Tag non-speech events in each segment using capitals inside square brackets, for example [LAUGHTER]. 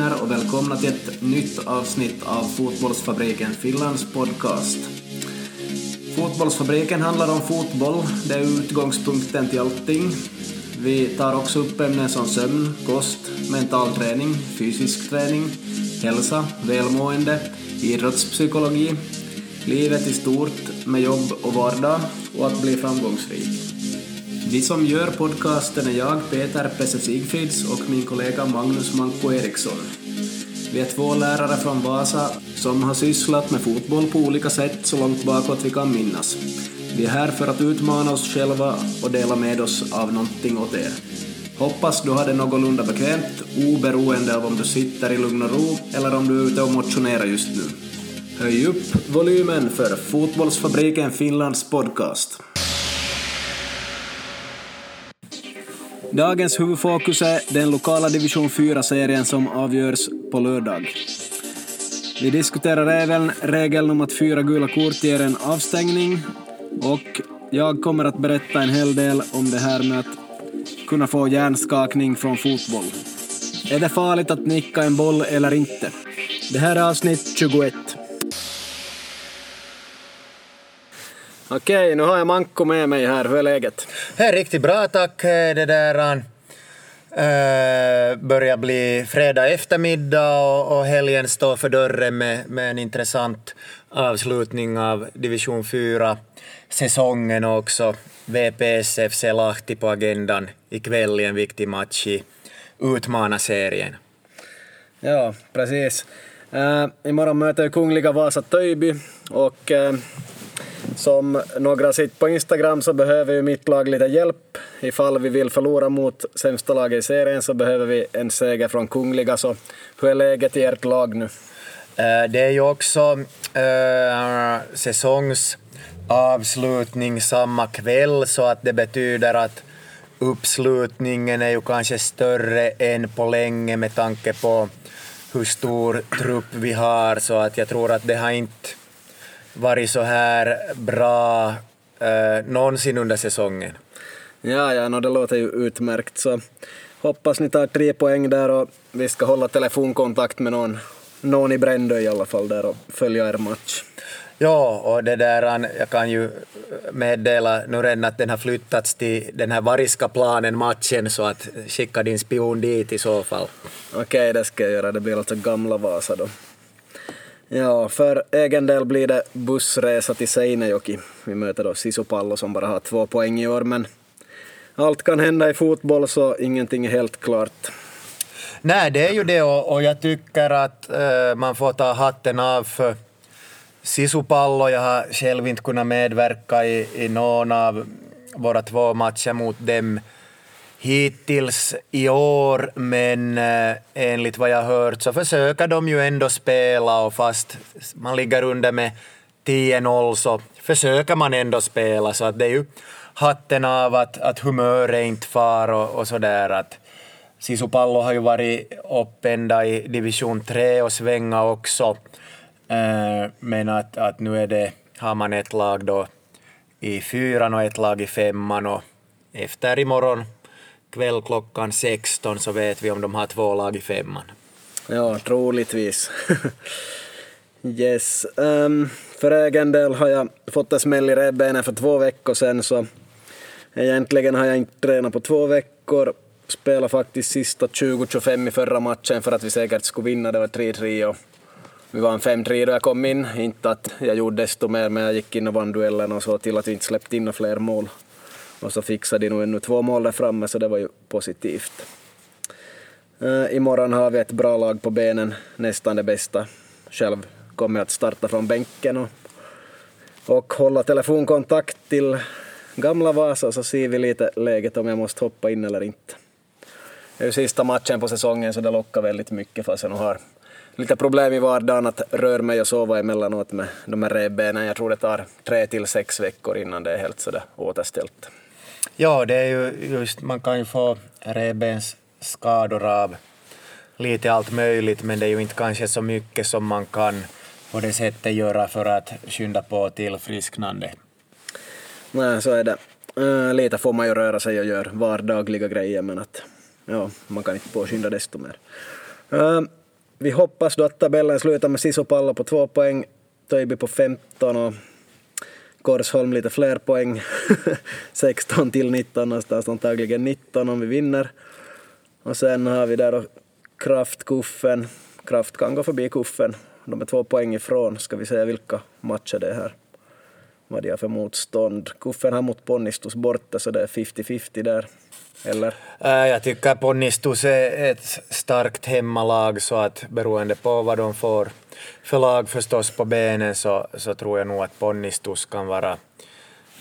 Hej och välkomna till ett nytt avsnitt av Fotbollsfabriken Finlands podcast. Fotbollsfabriken handlar om fotboll, det är utgångspunkten till allting. Vi tar också upp ämnen som sömn, kost, mental träning, fysisk träning, hälsa, välmående, idrottspsykologi, livet i stort med jobb och vardag och att bli framgångsrik. Vi som gör podcasten är jag, Peter Pesse Sigfrids och min kollega Magnus Manko Eriksson. Vi är två lärare från Vasa som har sysslat med fotboll på olika sätt så långt bakåt vi kan minnas. Vi är här för att utmana oss själva och dela med oss av någonting åt er. Hoppas du har det någorlunda bekvämt, oberoende av om du sitter i lugn och ro eller om du är ute och motionerar just nu. Höj upp volymen för Fotbollsfabriken Finlands podcast. Dagens huvudfokus är den lokala division 4-serien som avgörs på lördag. Vi diskuterar även regeln om att fyra gula kort ger en avstängning och jag kommer att berätta en hel del om det här med att kunna få hjärnskakning från fotboll. Är det farligt att nicka en boll eller inte? Det här är avsnitt 21. Okej, nu har jag Manko med mig här. Hur är läget? Det är riktigt bra tack. Det där äh, börjar bli fredag eftermiddag och, och helgen står för dörren med, med en intressant avslutning av division 4-säsongen och också VPSFC Lahti på agendan ikväll i en viktig match i Utmana-serien. Ja, precis. Äh, imorgon möter Kungliga Vasa Töjby och äh, som några sitt på Instagram så behöver ju mitt lag lite hjälp. Ifall vi vill förlora mot sämsta laget i serien så behöver vi en seger från Kungliga. Så hur är läget i ert lag nu? Eh, det är ju också eh, äh, säsongsavslutning samma kväll så att det betyder att uppslutningen är ju kanske större än på länge med tanke på hur stor trupp vi har så att jag tror att det har inte varit så här bra eh, någonsin under säsongen. Ja, ja, no, det låter ju utmärkt. Så hoppas ni tar tre poäng där och vi ska hålla telefonkontakt med någon, någon i Brändö i alla fall där och följa er match. Ja, och det där, jag kan ju meddela nu redan att den har flyttats till den här Variska planen matchen så att skicka din spion dit i så fall. Okej, okay, det ska jag göra. Det blir alltså gamla Vasa då. Ja, för egen del blir det bussresa till Seinejoki. Vi möter då Sisupallo som bara har två poäng i år, men allt kan hända i fotboll så ingenting är helt klart. Nej, det är ju det och, jag tycker att eh, man får ta hatten av för Sisupallo. Jag har själv inte kunnat medverka i, i någon av våra två matcher mot dem hittills i år, men eh, enligt vad jag hört så försöker de ju ändå spela och fast man ligger under med 10-0 så försöker man ändå spela så att det är ju hatten av att, att humöret inte far och, och sådär att Sisupallo har ju varit uppe ända i division 3 och svänga också. Eh, men att, att nu är det, har man ett lag då i fyran och ett lag i femman och efter imorgon kväll klockan 16 så vet vi om de har två lag i femman. Ja, troligtvis. [LAUGHS] yes. Um, för egen del har jag fått en smäll i revbenen för två veckor sedan så egentligen har jag inte tränat på två veckor. Spelade faktiskt sista 20-25 i förra matchen för att vi säkert skulle vinna. Det var 3-3 och vi vann 5-3 då jag kom in. Inte att jag gjorde desto mer men jag gick in och vann duellen och så till att vi inte släppte in några fler mål. Och så fixade de nog ännu två mål där framme, så det var ju positivt. Uh, imorgon har vi ett bra lag på benen, nästan det bästa. Själv kommer jag att starta från bänken och, och hålla telefonkontakt till gamla Vasa så ser vi lite läget om jag måste hoppa in eller inte. Det är ju sista matchen på säsongen så det lockar väldigt mycket fast jag nog har lite problem i vardagen att röra mig och sova emellanåt med de här revbenen. Jag tror det tar tre till sex veckor innan det är helt sådär återställt. Ja, det är ju just, man kan ju få revbensskador av lite allt möjligt, men det är ju inte kanske så mycket som man kan på det sättet göra för att skynda på tillfrisknande. Nej, så är det. Eh, lite får man ju röra sig och göra vardagliga grejer, men att ja, man kan inte påskynda desto mer. Eh, vi hoppas då att tabellen slutar med Sisopallo på två poäng, Töjby på 15 och Korsholm lite fler poäng. [LAUGHS] 16 till 19 någonstans, antagligen 19 om vi vinner. Och sen har vi där då Kraft, Kuffen. Kraft kan gå förbi Kuffen. De är två poäng ifrån. Ska vi säga vilka matcher det är här? Vad de har för motstånd. Kuffen har mot Ponnistus borta så det är 50-50 där. Eller? Äh, jag tycker Ponnistus är ett starkt hemmalag så att beroende på vad de får för lag förstås på benen så, så tror jag nog att Ponnistus kan vara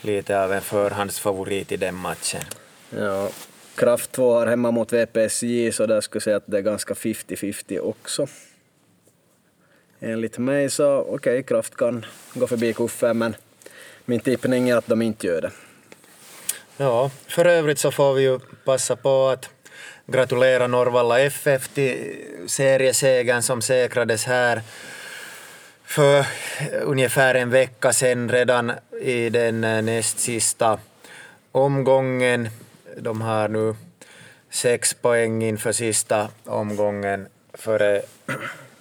lite av en förhandsfavorit i den matchen. Ja, Kraft 2 har hemma mot VPSJ så där skulle jag säga att det är ganska 50-50 också. Enligt mig så okej, okay, Kraft kan gå förbi Kuffen men min tippning är att de inte gör det. Ja, för övrigt så får vi ju passa på att gratulera Norvalla FF till seriesegern som säkrades här för ungefär en vecka sedan redan i den eh, näst sista omgången. De har nu sex poäng inför sista omgången före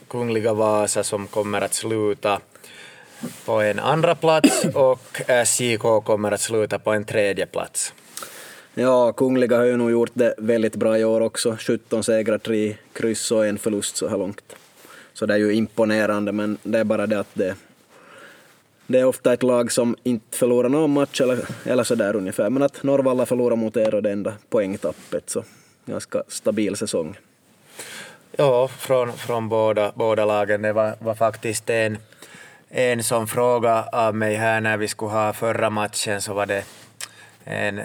Kungliga Vasa som kommer att sluta på en andra plats och SJK kommer att sluta på en tredje plats. Ja, Kungliga har ju nog gjort det väldigt bra i år också. 17 segrar, 3 kryss och en förlust så här långt. Så det är ju imponerande, men det är bara det att det, det är ofta ett lag som inte förlorar någon match eller, eller så där ungefär. Men att Norrvalla förlorar mot er och det enda poängtappet, så ganska stabil säsong. Ja, från, från båda, båda lagen. Det var, var faktiskt en en som fråga av mig här när vi skulle ha förra matchen så var det en eh,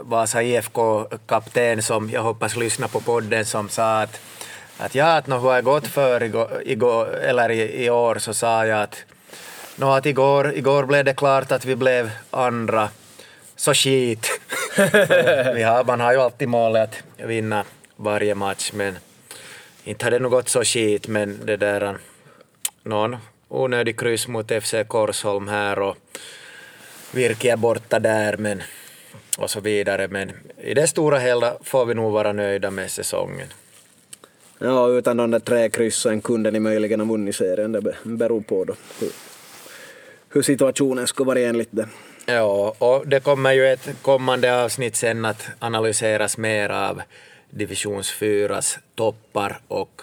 Vasa IFK-kapten som jag hoppas lyssnar på podden som sa att, att ja, att har gått för igår, igår, eller i, i, år? Så sa jag att, no, att igår, igår blev det klart att vi blev andra, så skit. [LAUGHS] vi har, man har ju alltid målet att vinna varje match men inte har det nog gått så skit men det där någon onödig kryss mot FC Korsholm här och Virki är borta där men, och så vidare. Men i det stora hela får vi nog vara nöjda med säsongen. Ja, utan de där tre kryssen kunde ni möjligen ha vunnit serien. Det beror på då hur, hur situationen skulle vara enligt det. Ja, och det kommer ju ett kommande avsnitt sen att analyseras mer av divisions 4 toppar och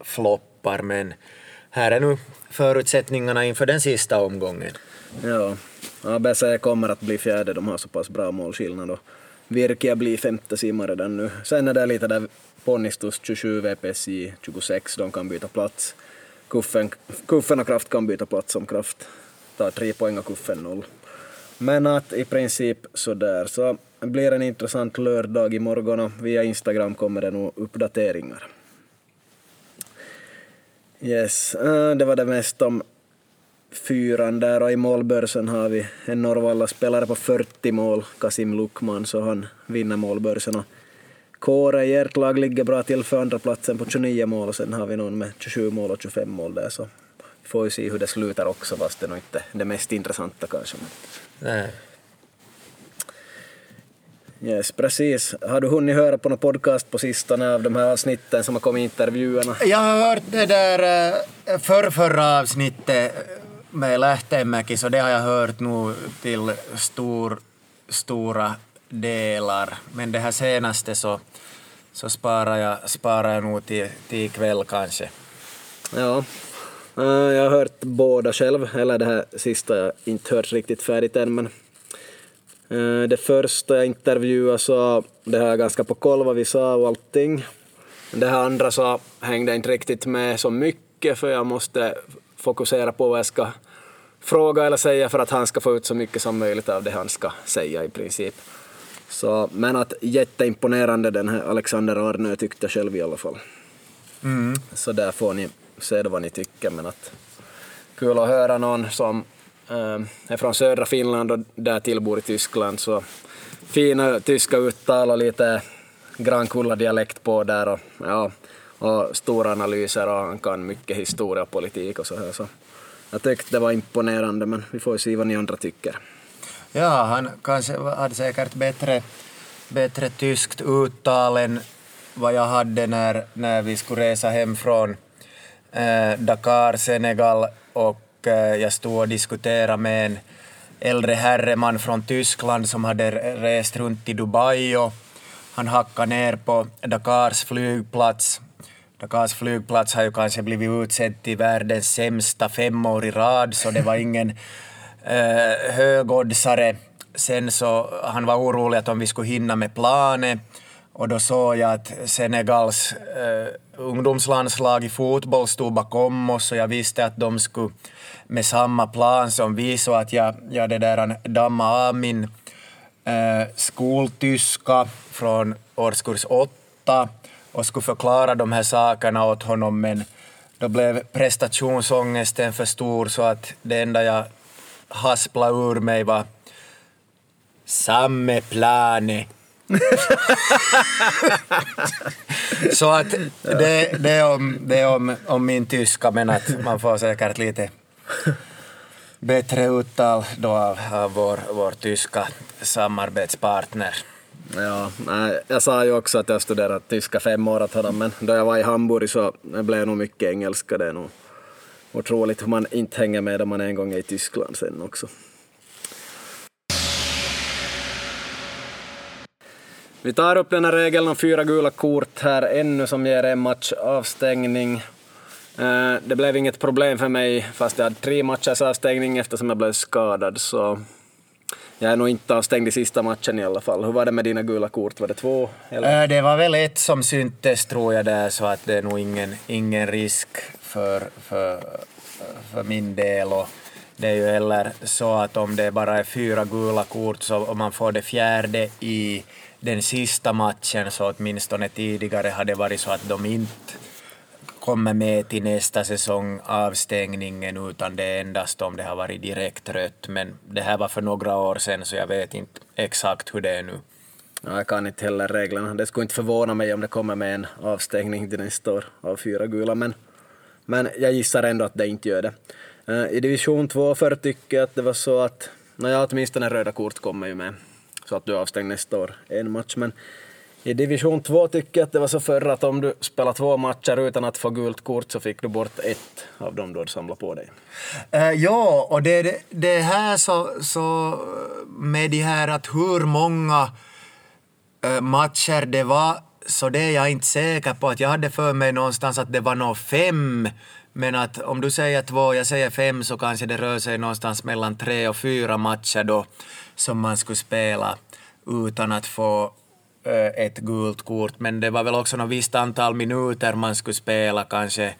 floppar, men här är nu förutsättningarna inför den sista omgången. Ja, ABC kommer att bli fjärde, de har så pass bra målskillnad och Virkia blir femte simmare redan nu. Sen är det lite där Ponnistus 27, VPSJ 26, de kan byta plats. Kuffen, kuffen och Kraft kan byta plats om Kraft tar tre poäng och Kuffen noll. Men att i princip sådär, så blir en intressant lördag imorgon och via Instagram kommer det nog uppdateringar. Yes, eh, det var det mest om fyran där och i målbörsen har vi en Norrvalla-spelare på 40 mål, Kasim Lukman, så han vinner målbörsen. Och Kåre i ert lag ligger bra till för andra platsen på 29 mål och sen har vi någon med 27 mål och 25 mål där så vi får ju se hur det slutar också fast det är nog inte det mest intressanta kanske. Nej. Yes, precis. Har du hunnit höra på någon podcast på sistone av de här avsnitten som har kommit intervjuerna? Jag har hört det där eh, förrförra avsnittet med Lähteenmäki, så det har jag hört nu till stor, stora delar. Men det här senaste så, så sparar, jag, sparar jag nog till, till ikväll kanske. Ja, eh, jag har hört båda själv, eller det här sista jag inte hört riktigt färdigt än, men det första jag intervjuade så det här ganska på koll vad vi sa och allting. Det här andra så hängde jag inte riktigt med så mycket för jag måste fokusera på vad jag ska fråga eller säga för att han ska få ut så mycket som möjligt av det han ska säga i princip. Så, men att jätteimponerande den här Alexander Arnö tyckte jag själv i alla fall. Mm. Så där får ni se vad ni tycker men att kul att höra någon som Ehm, är från södra Finland och där tillbor i Tyskland, så fina tyska uttal och lite Grankulla-dialekt på där och, ja, och stora analyser och han kan mycket historia och politik och så här. Så jag tyckte det var imponerande, men vi får ju se vad ni andra tycker. Ja, han kanske hade säkert bättre bättre tyskt uttal än vad jag hade när, när vi skulle resa hem från eh, Dakar, Senegal och Eh, jag stod och diskuterade med en äldre herreman från Tyskland som hade rest runt i Dubai och han hackade ner på Dakars flygplats. Dakars flygplats har ju kanske blivit utsedd till världens sämsta fem år i rad, så det var ingen eh, högoddsare. Sen så, han var orolig att om vi skulle hinna med planet, och då såg jag att Senegals eh, ungdomslandslag i fotboll stod bakom oss och jag visste att de skulle med samma plan som vi, så att jag, jag det där damma av min eh, skoltyska från årskurs åtta och skulle förklara de här sakerna åt honom, men då blev prestationsångesten för stor så att det enda jag hasplade ur mig var Samme plane. [LAUGHS] så att det, det är, om, det är om, om min tyska, men att man får säkert lite [LAUGHS] bättre uttal då av, av vår, vår tyska samarbetspartner. Ja, jag sa ju också att jag studerat tyska fem år åt honom, men då jag var i Hamburg så blev det nog mycket engelska. Det är nog otroligt hur man inte hänger med om man en gång är i Tyskland sen också. Vi tar upp den här regeln om fyra gula kort här ännu som ger en match avstängning. Eh, det blev inget problem för mig fast jag hade tre matchers avstängning eftersom jag blev skadad så jag är nog inte avstängd i sista matchen i alla fall. Hur var det med dina gula kort? Var det två? Eller? Eh, det var väl ett som syntes tror jag där så att det är nog ingen, ingen risk för, för, för min del. Och det är ju heller så att om det bara är fyra gula kort så om man får det fjärde i den sista matchen så åtminstone tidigare hade varit så att de inte kommer med till nästa säsong avstängningen utan det är endast om det har varit direkt rött. Men det här var för några år sedan så jag vet inte exakt hur det är nu. Ja, jag kan inte heller reglerna. Det skulle inte förvåna mig om det kommer med en avstängning till nästa år av fyra gula, men, men jag gissar ändå att det inte gör det. Eh, I division 2 förr tycker jag att det var så att, nåja åtminstone röda kort kommer ju med så att du är avstängd nästa år en match. Men i division 2 tycker jag att det var så förr att om du spelar två matcher utan att få gult kort så fick du bort ett av dem du hade samlat på dig. Uh, ja, och det, det, det här så, så med det här att hur många uh, matcher det var så det är jag inte säker på. att Jag hade för mig någonstans att det var nog fem men att om du säger två, jag säger fem, så kanske det rör sig någonstans mellan tre och fyra matcher då som man skulle spela utan att få Eh, ett gult kort. Men det var väl också något visst antal minuter man skulle spela, kanske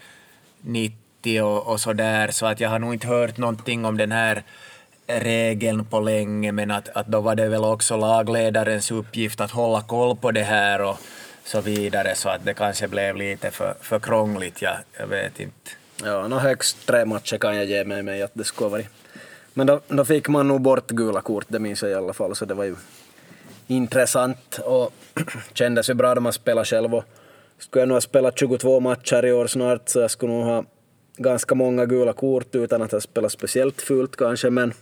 90 och, och så där. Så att jag har nog inte hört någonting om den här regeln på länge, men att, att då var det väl också lagledarens uppgift att hålla koll på det här och så vidare, så att det kanske blev lite för, för krångligt, jag, jag vet inte. Ja, no högst tre matcher kan jag ge med mig att det skulle varit. Men då, då fick man nog bort gula kort, det minns jag i alla fall, så det var ju intressant och [CLEARS THROAT] kändes ju bra när man spelade själv. Och skulle jag nog ha spelat 22 matcher i år snart så jag skulle nog ha ganska många gula kort utan att ha spelat speciellt fult kanske, men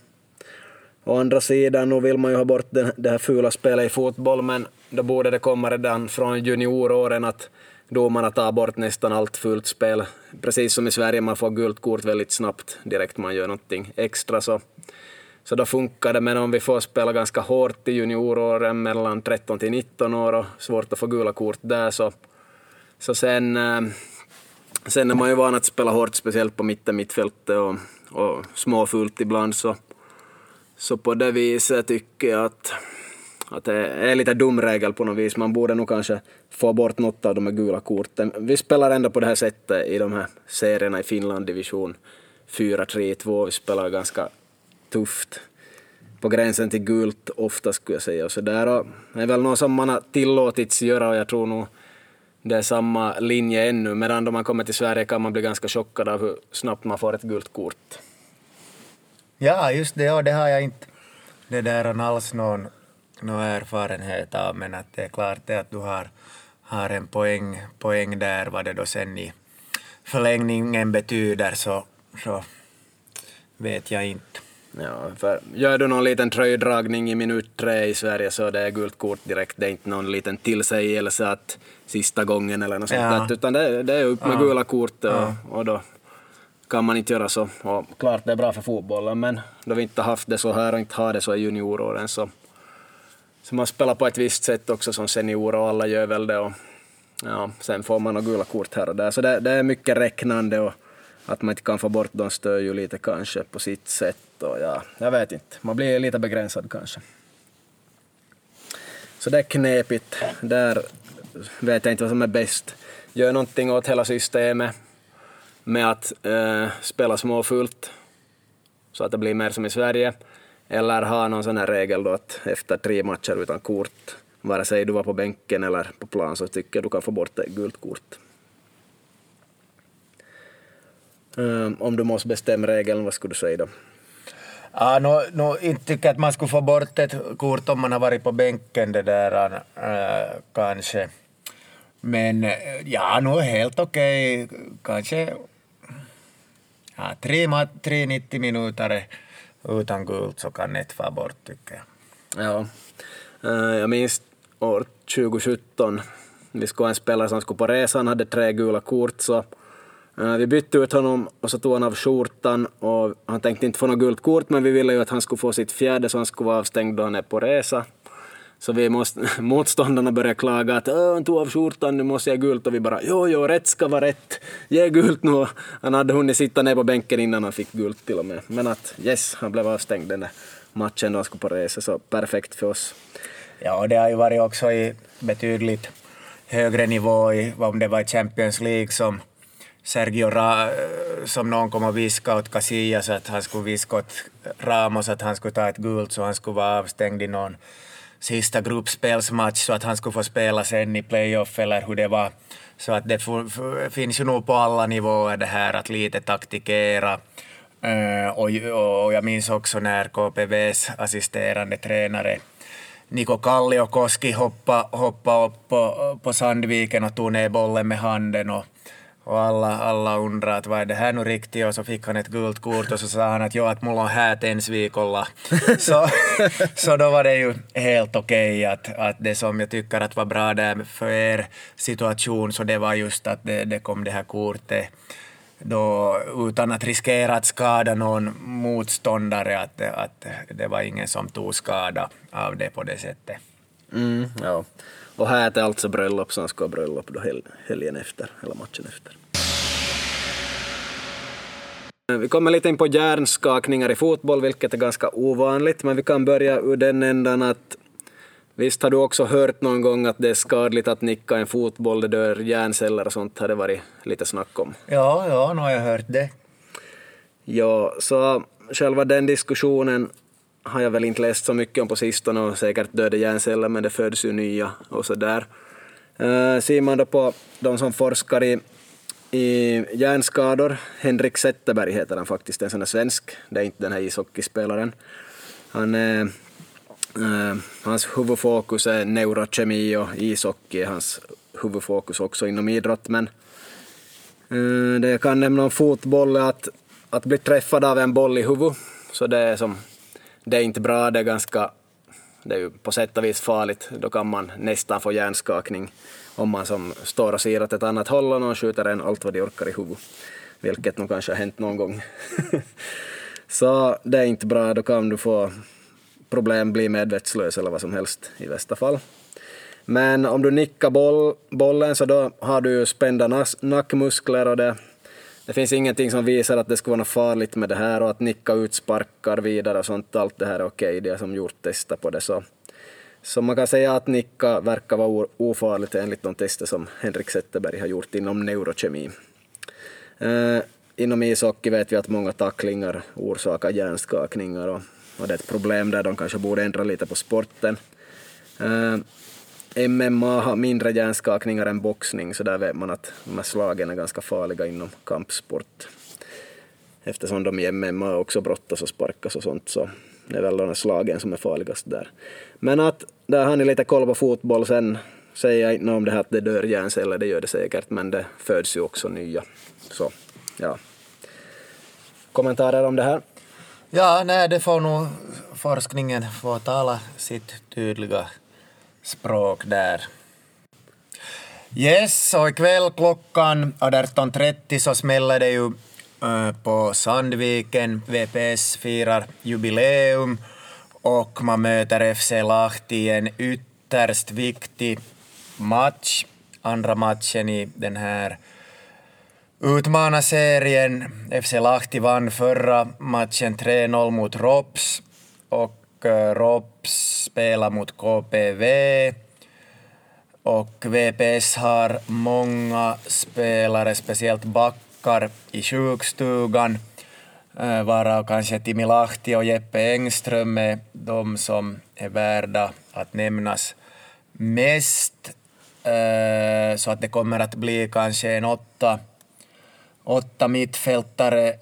å andra sidan, nu vill man ju ha bort det här fula spelet i fotboll, men då borde det komma redan från junioråren att domarna tar bort nästan allt fult spel. Precis som i Sverige, man får gult kort väldigt snabbt direkt man gör någonting extra. Så, så då funkar det, men om vi får spela ganska hårt i junioråren mellan 13 till 19 år och svårt att få gula kort där så, så sen, eh, sen är man ju van att spela hårt, speciellt på mitten mittfältet och, och småfult ibland så, så på det viset tycker jag att att det är lite dum regel på något vis. Man borde nog kanske få bort något av de här gula korten. Vi spelar ändå på det här sättet i de här serierna i Finland, division 4, 3, 2. Vi spelar ganska tufft. På gränsen till gult ofta skulle jag säga. Och så där. Och det är väl något som man har tillåtits göra och jag tror nog det är samma linje ännu. Medan då man kommer till Sverige kan man bli ganska chockad av hur snabbt man får ett gult kort. Ja, just det. Och det har jag inte det där alls någon någon erfarenhet av, men att det är klart det att du har, har en poäng, poäng där, vad det då sen i förlängningen betyder, så, så vet jag inte. Ja, för gör du någon liten tröjdragning i minut tre i Sverige så det är gult kort direkt. Det är inte någon liten tillsägelse att sista gången eller något Ja. sånt utan det, det är upp med Ja. gula kort och, Ja. och då kan man inte göra så. Och klart det är bra för fotbollen men då vi inte haft det så här och inte har det så i junioråren så, så man spelar på ett visst sätt också som senior och alla gör väl det och ja, sen får man några gula kort här och där. Så det, det är mycket räknande och att man inte kan få bort dem stör ju lite kanske på sitt sätt och ja, jag vet inte. Man blir lite begränsad kanske. Så det är knepigt. Där vet jag inte vad som är bäst. Gör någonting åt hela systemet med att eh, spela småfullt så att det blir mer som i Sverige. Eller ha någon sån här regel då att efter tre matcher utan kort, vare sig du var på bänken eller på plan, så tycker jag du kan få bort ett gult kort. Eh, om du måste bestämma regeln, vad skulle du säga då? Ja, no, no, inte tycker att man skulle få bort ett kort om man har varit på bänken det där äh, kanske. Men äh, ja, nog helt okej. Kanske ja, tre, tre 90 minuter utan gult så kan ett vara bort tycker jag. Ja. Eh, Jag minns år 2017, vi skulle ha en spelare som skulle på resa, han hade tre gula kort, så eh, Eh, vi bytte ut honom och så tog han av skjortan och han tänkte inte få något gult kort, men vi ville ju att han skulle få sitt fjärde så han skulle vara avstängd då han är på resa. Så vi måste, [LAUGHS] motståndarna började klaga att han tog av skjortan, nu måste jag gult och vi bara jo, jo, rätt ska vara rätt, ge gult nu. Han hade hunnit sitta ner på bänken innan han fick gult till och med. Men att yes, han blev avstängd den där matchen då han skulle på resa, så perfekt för oss. Ja, och det har ju varit också i betydligt högre nivå i, om det var i Champions League som Sergio Ra, som någon kom och viskade åt Casillas att han skulle viska åt Ramos att han skulle ta ett gult så han skulle vara avstängd i någon sista gruppspelsmatch så att han skulle få spela sen i playoff eller hur det var. Så att det finns ju nog på alla nivåer det här att lite taktikera. Uh, och, och jag minns också när KPVs assisterande tränare Niko Kalliokoski hoppa, hoppa upp på, på Sandviken och tog ner bollen med handen och, och alla, alla undrade att vad är det här nu riktigt och så fick han ett gult kort och så sa han att jo, att mulla on häät ensi viikolla. [LAUGHS] så, så då var det ju helt okej att, att det som jag tycker att var bra där för er situation så det var just att det, det kom det här kortet då, utan att riskera att skada någon motståndare, att, att det var ingen som tog skada av det på det sättet. Mm, ja. Och här är alltså bröllop, så han ska ha bröllop då hel, helgen efter, eller matchen efter. Vi kommer lite in på hjärnskakningar i fotboll, vilket är ganska ovanligt, men vi kan börja ur den ändan att visst har du också hört någon gång att det är skadligt att nicka en fotboll, det dör hjärnceller och sånt har det varit lite snack om. Ja, ja, nu har jag hört det. Ja, så själva den diskussionen har jag väl inte läst så mycket om på sistone och säkert döda hjärnceller men det föds ju nya och sådär. Uh, ser man då på de som forskar i, i hjärnskador, Henrik Zetterberg heter han faktiskt, en sån där svensk, det är inte den här ishockeyspelaren. Han är, Uh, hans huvudfokus är neurokemi och ishockey är hans huvudfokus också inom idrott men uh, Det jag kan nämna om fotboll är att, att bli träffad av en boll i huvudet, så det är, som, det är inte bra, det är ganska, det är ju på sätt och vis farligt, då kan man nästan få hjärnskakning om man som står och ser åt ett annat håll och någon skjuter en allt vad de orkar i huvudet, vilket nog kanske har hänt någon gång. [LAUGHS] så det är inte bra, då kan du få problem, bli medvetslös eller vad som helst i värsta fall. Men om du nickar boll, bollen så då har du ju spända nackmuskler och det, det finns ingenting som visar att det skulle vara något farligt med det här och att nicka ut sparkar vidare och sånt, allt det här är okej, det är som gjort tester på det så. Så man kan säga att nicka verkar vara ofarligt enligt de tester som Henrik Zetterberg har gjort inom neurokemi. Eh, inom ishockey vet vi att många tacklingar orsakar hjärnskakningar och, och det är ett problem där de kanske borde ändra lite på sporten. Eh, MMA har mindre hjärnskakningar än boxning, så där vet man att de här slagen är ganska farliga inom kampsport. Eftersom de i MMA också brottas och sparkas och sånt, så det är väl de här slagen som är farligast där. Men att där har ni lite koll på fotboll, sen säger jag inte om det här att det dör hjärnceller, det gör det säkert, men det föds ju också nya. Så, ja. Kommentarer om det här? Ja, nej, det får nog forskningen få tala sitt tydliga språk där. Yes, och ikväll klockan 18.30 så smäller det ju eh, på Sandviken. VPS firar jubileum och man möter FC Lahti i en ytterst viktig match. Andra matchen i den här utmanarserien. FC Lahti vann förra matchen 3-0 mot Rops och Eh, Rops spelar mot KPV och VPS har många spelare, speciellt backar, i sjukstugan, eh, varav kanske Timi Lahti och Jeppe Engström är de som är värda att nämnas mest. Eh, så att det kommer att bli kanske en åtta, åtta mittfältare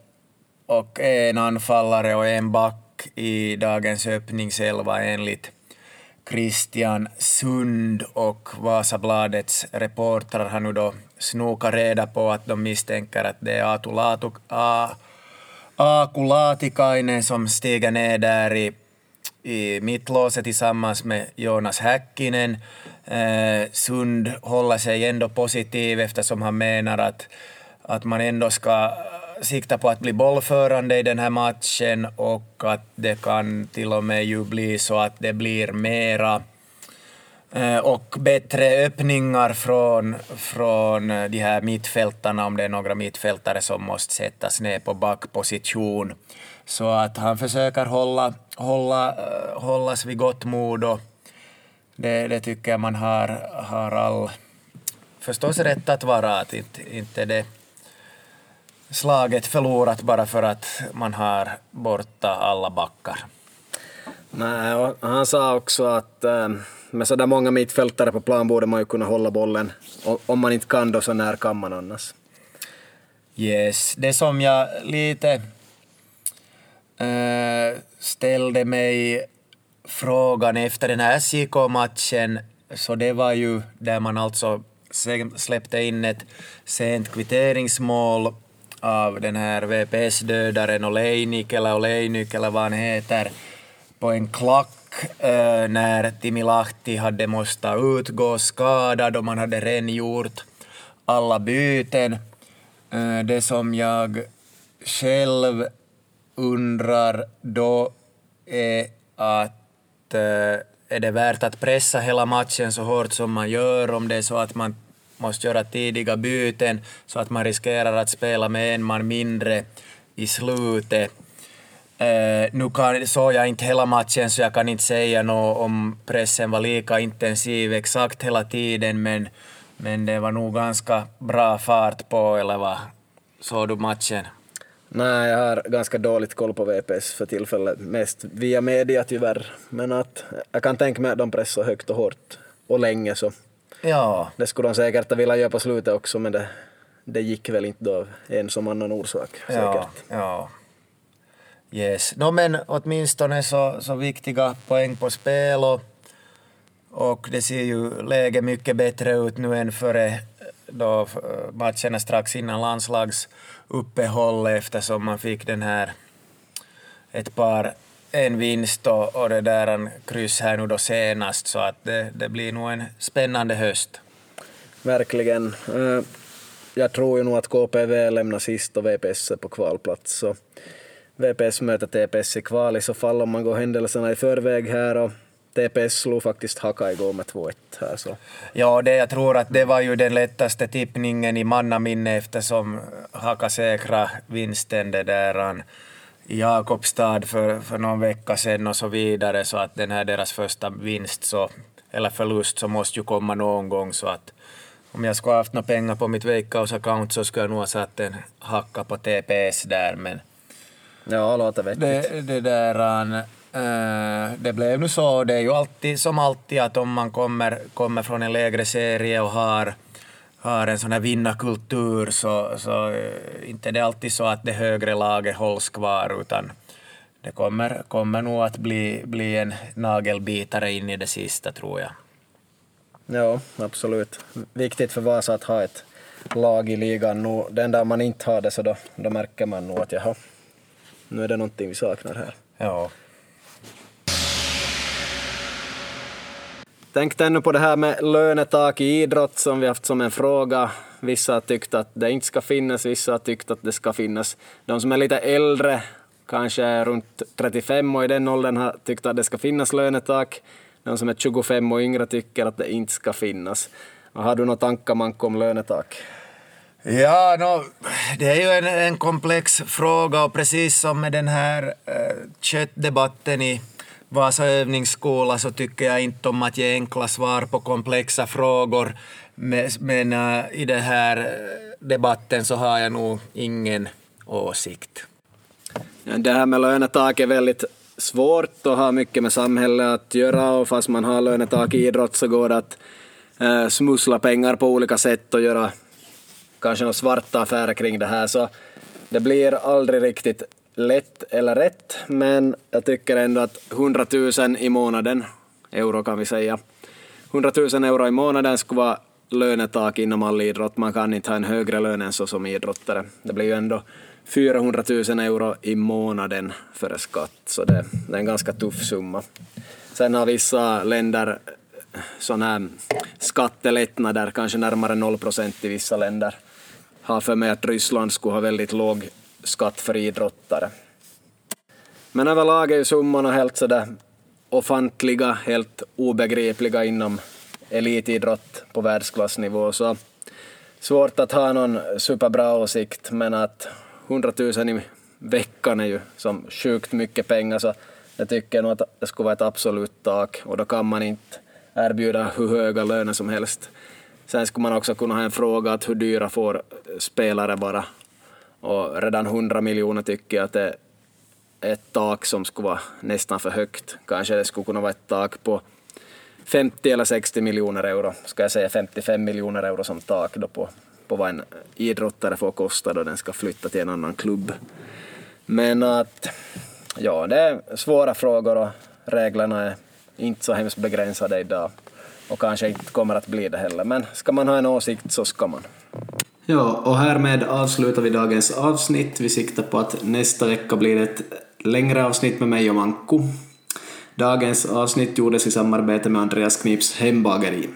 och en anfallare och en back i dagens öppningselva enligt Christian Sund och Vasabladets reportrar har nu då snokat reda på att de misstänker att det är Aatu Laatu, A, Aku Laatikainen som stiger ner där i, i mittlåset tillsammans med Jonas Häkkinen. Eh, Sund håller sig ändå positiv eftersom han menar att, att man ändå ska sikta på att bli bollförande i den här matchen och att det kan till och med ju bli så att det blir mera eh, och bättre öppningar från, från de här mittfältarna om det är några mittfältare som måste sättas ner på backposition. Så att han försöker hålla, hålla, eh, hållas vid gott mod och det, det tycker jag man har, har all förstås rätt att vara, att inte, inte det slaget förlorat bara för att man har borta alla backar. Nej, och han sa också att äh, med sådär många mittfältare på plan borde man ju kunna hålla bollen. Och om man inte kan då, så när kan man annars? Yes, det som jag lite äh, ställde mig frågan efter den här SJK-matchen, så det var ju där man alltså släppte in ett sent kvitteringsmål av den här VPS-dödaren Oleinik eller Oleinik eller vad han heter på en klack äh, när Timi Lahti hade måste utgå skadad och man hade rengjort alla byten. Äh, det som jag själv undrar då är att äh, är det värt att pressa hela matchen så hårt som man gör om det är så att man måste göra tidiga byten så att man riskerar att spela med en man mindre i slutet. Eh, nu kan, såg jag inte hela matchen så jag kan inte säga något om pressen var lika intensiv exakt hela tiden men, men det var nog ganska bra fart på, eller vad såg du matchen? Nej, jag har ganska dåligt koll på VPS för tillfället, mest via media tyvärr. Men att jag kan tänka mig att de pressar högt och hårt och länge så Ja. Det skulle de säkert ha velat göra på slutet också, men det, det gick väl inte då en som annan orsak. Säkert. Ja, ja. Yes. No, men åtminstone så, så viktiga poäng på spel och, och det ser ju läget mycket bättre ut nu än före då matcherna strax innan landslagsuppehållet eftersom man fick den här ett par en vinst och, och det där en kryss här nu då senast, så att det, det blir nog en spännande höst. Verkligen. Eh, jag tror ju nog att KPV lämnar sist och VPS är på kvalplats. Så VPS möter TPS i kval i så fall om man går händelserna i förväg här och TPS slog faktiskt Haka igår med 2-1 här så. Ja, det, jag tror att det var ju den lättaste tippningen i mannaminne eftersom Haka säkra vinsten det där i Jakobstad för, för någon vecka sedan och så vidare, så att den här deras första vinst så, eller förlust så måste ju komma någon gång så att om jag skulle haft några pengar på mitt Veikkaus-account så skulle jag nog ha satt en hacka på TPS där men Ja, låter vettigt. Det, det där, äh, det blev nu så, det är ju alltid som alltid att om man kommer, kommer från en lägre serie och har har en sån här vinnarkultur så, så eh, inte det är alltid så att det högre laget hålls kvar utan det kommer, kommer nog att bli, bli en nagelbitare in i det sista tror jag. Ja, absolut. Viktigt för Vasa att ha ett lag i ligan nu. Den där man inte har det så då, då märker man nog att jaha, Nu är det någonting vi saknar här. Ja. Tänkte ännu på det här med lönetak i idrott som vi haft som en fråga. Vissa har tyckt att det inte ska finnas, vissa har tyckt att det ska finnas. De som är lite äldre, kanske runt 35 och i den åldern har tyckt att det ska finnas lönetak. De som är 25 och yngre tycker att det inte ska finnas. Har du några tankar Manko om lönetak? Ja, no, det är ju en, en komplex fråga och precis som med den här eh, köttdebatten i Vasa övningsskola så tycker jag inte om att ge enkla svar på komplexa frågor. Men äh, i den här äh, debatten så har jag nog ingen åsikt. Det här med lönetak är väldigt svårt och har mycket med samhället att göra och fast man har lönetak i idrott så går det att äh, smussla pengar på olika sätt och göra kanske några svarta affärer kring det här så det blir aldrig riktigt lätt eller rätt men jag tycker ändå att 100 000 i månaden, euro kan vi säga, 100 000 euro i månaden skulle vara lönetak inom all idrott. Man kan inte ha en högre lön än så som idrottare. Det blir ju ändå 400 000 euro i månaden före skatt, så det, det är en ganska tuff summa. Sen har vissa länder eh, sådana här skattelättnader, kanske närmare 0 procent i vissa länder. Har för mig att Ryssland skulle ha väldigt låg skatt för idrottare. Men överlag är ju summorna helt sådär ofantliga, helt obegripliga inom elitidrott på världsklassnivå, så svårt att ha någon superbra åsikt, men att 100 000 i veckan är ju som sjukt mycket pengar, så jag tycker nog att det skulle vara ett absolut tak, och då kan man inte erbjuda hur höga löner som helst. Sen skulle man också kunna ha en fråga att hur dyra får spelare vara. Och redan 100 miljoner tycker jag att det är ett tak som skulle vara nästan för högt. Kanske det skulle kunna vara ett tak på 50 eller 60 miljoner euro. Ska jag säga 55 miljoner euro som tak då på, på vad en idrottare får kosta då den ska flytta till en annan klubb. Men att, ja, det är svåra frågor och reglerna är inte så hemskt begränsade idag och kanske inte kommer att bli det heller. Men ska man ha en åsikt så ska man. Ja, och härmed avslutar vi dagens avsnitt. Vi siktar på att nästa vecka blir det ett längre avsnitt med mig och Manko. Dagens avsnitt gjordes i samarbete med Andreas Knips hembageri.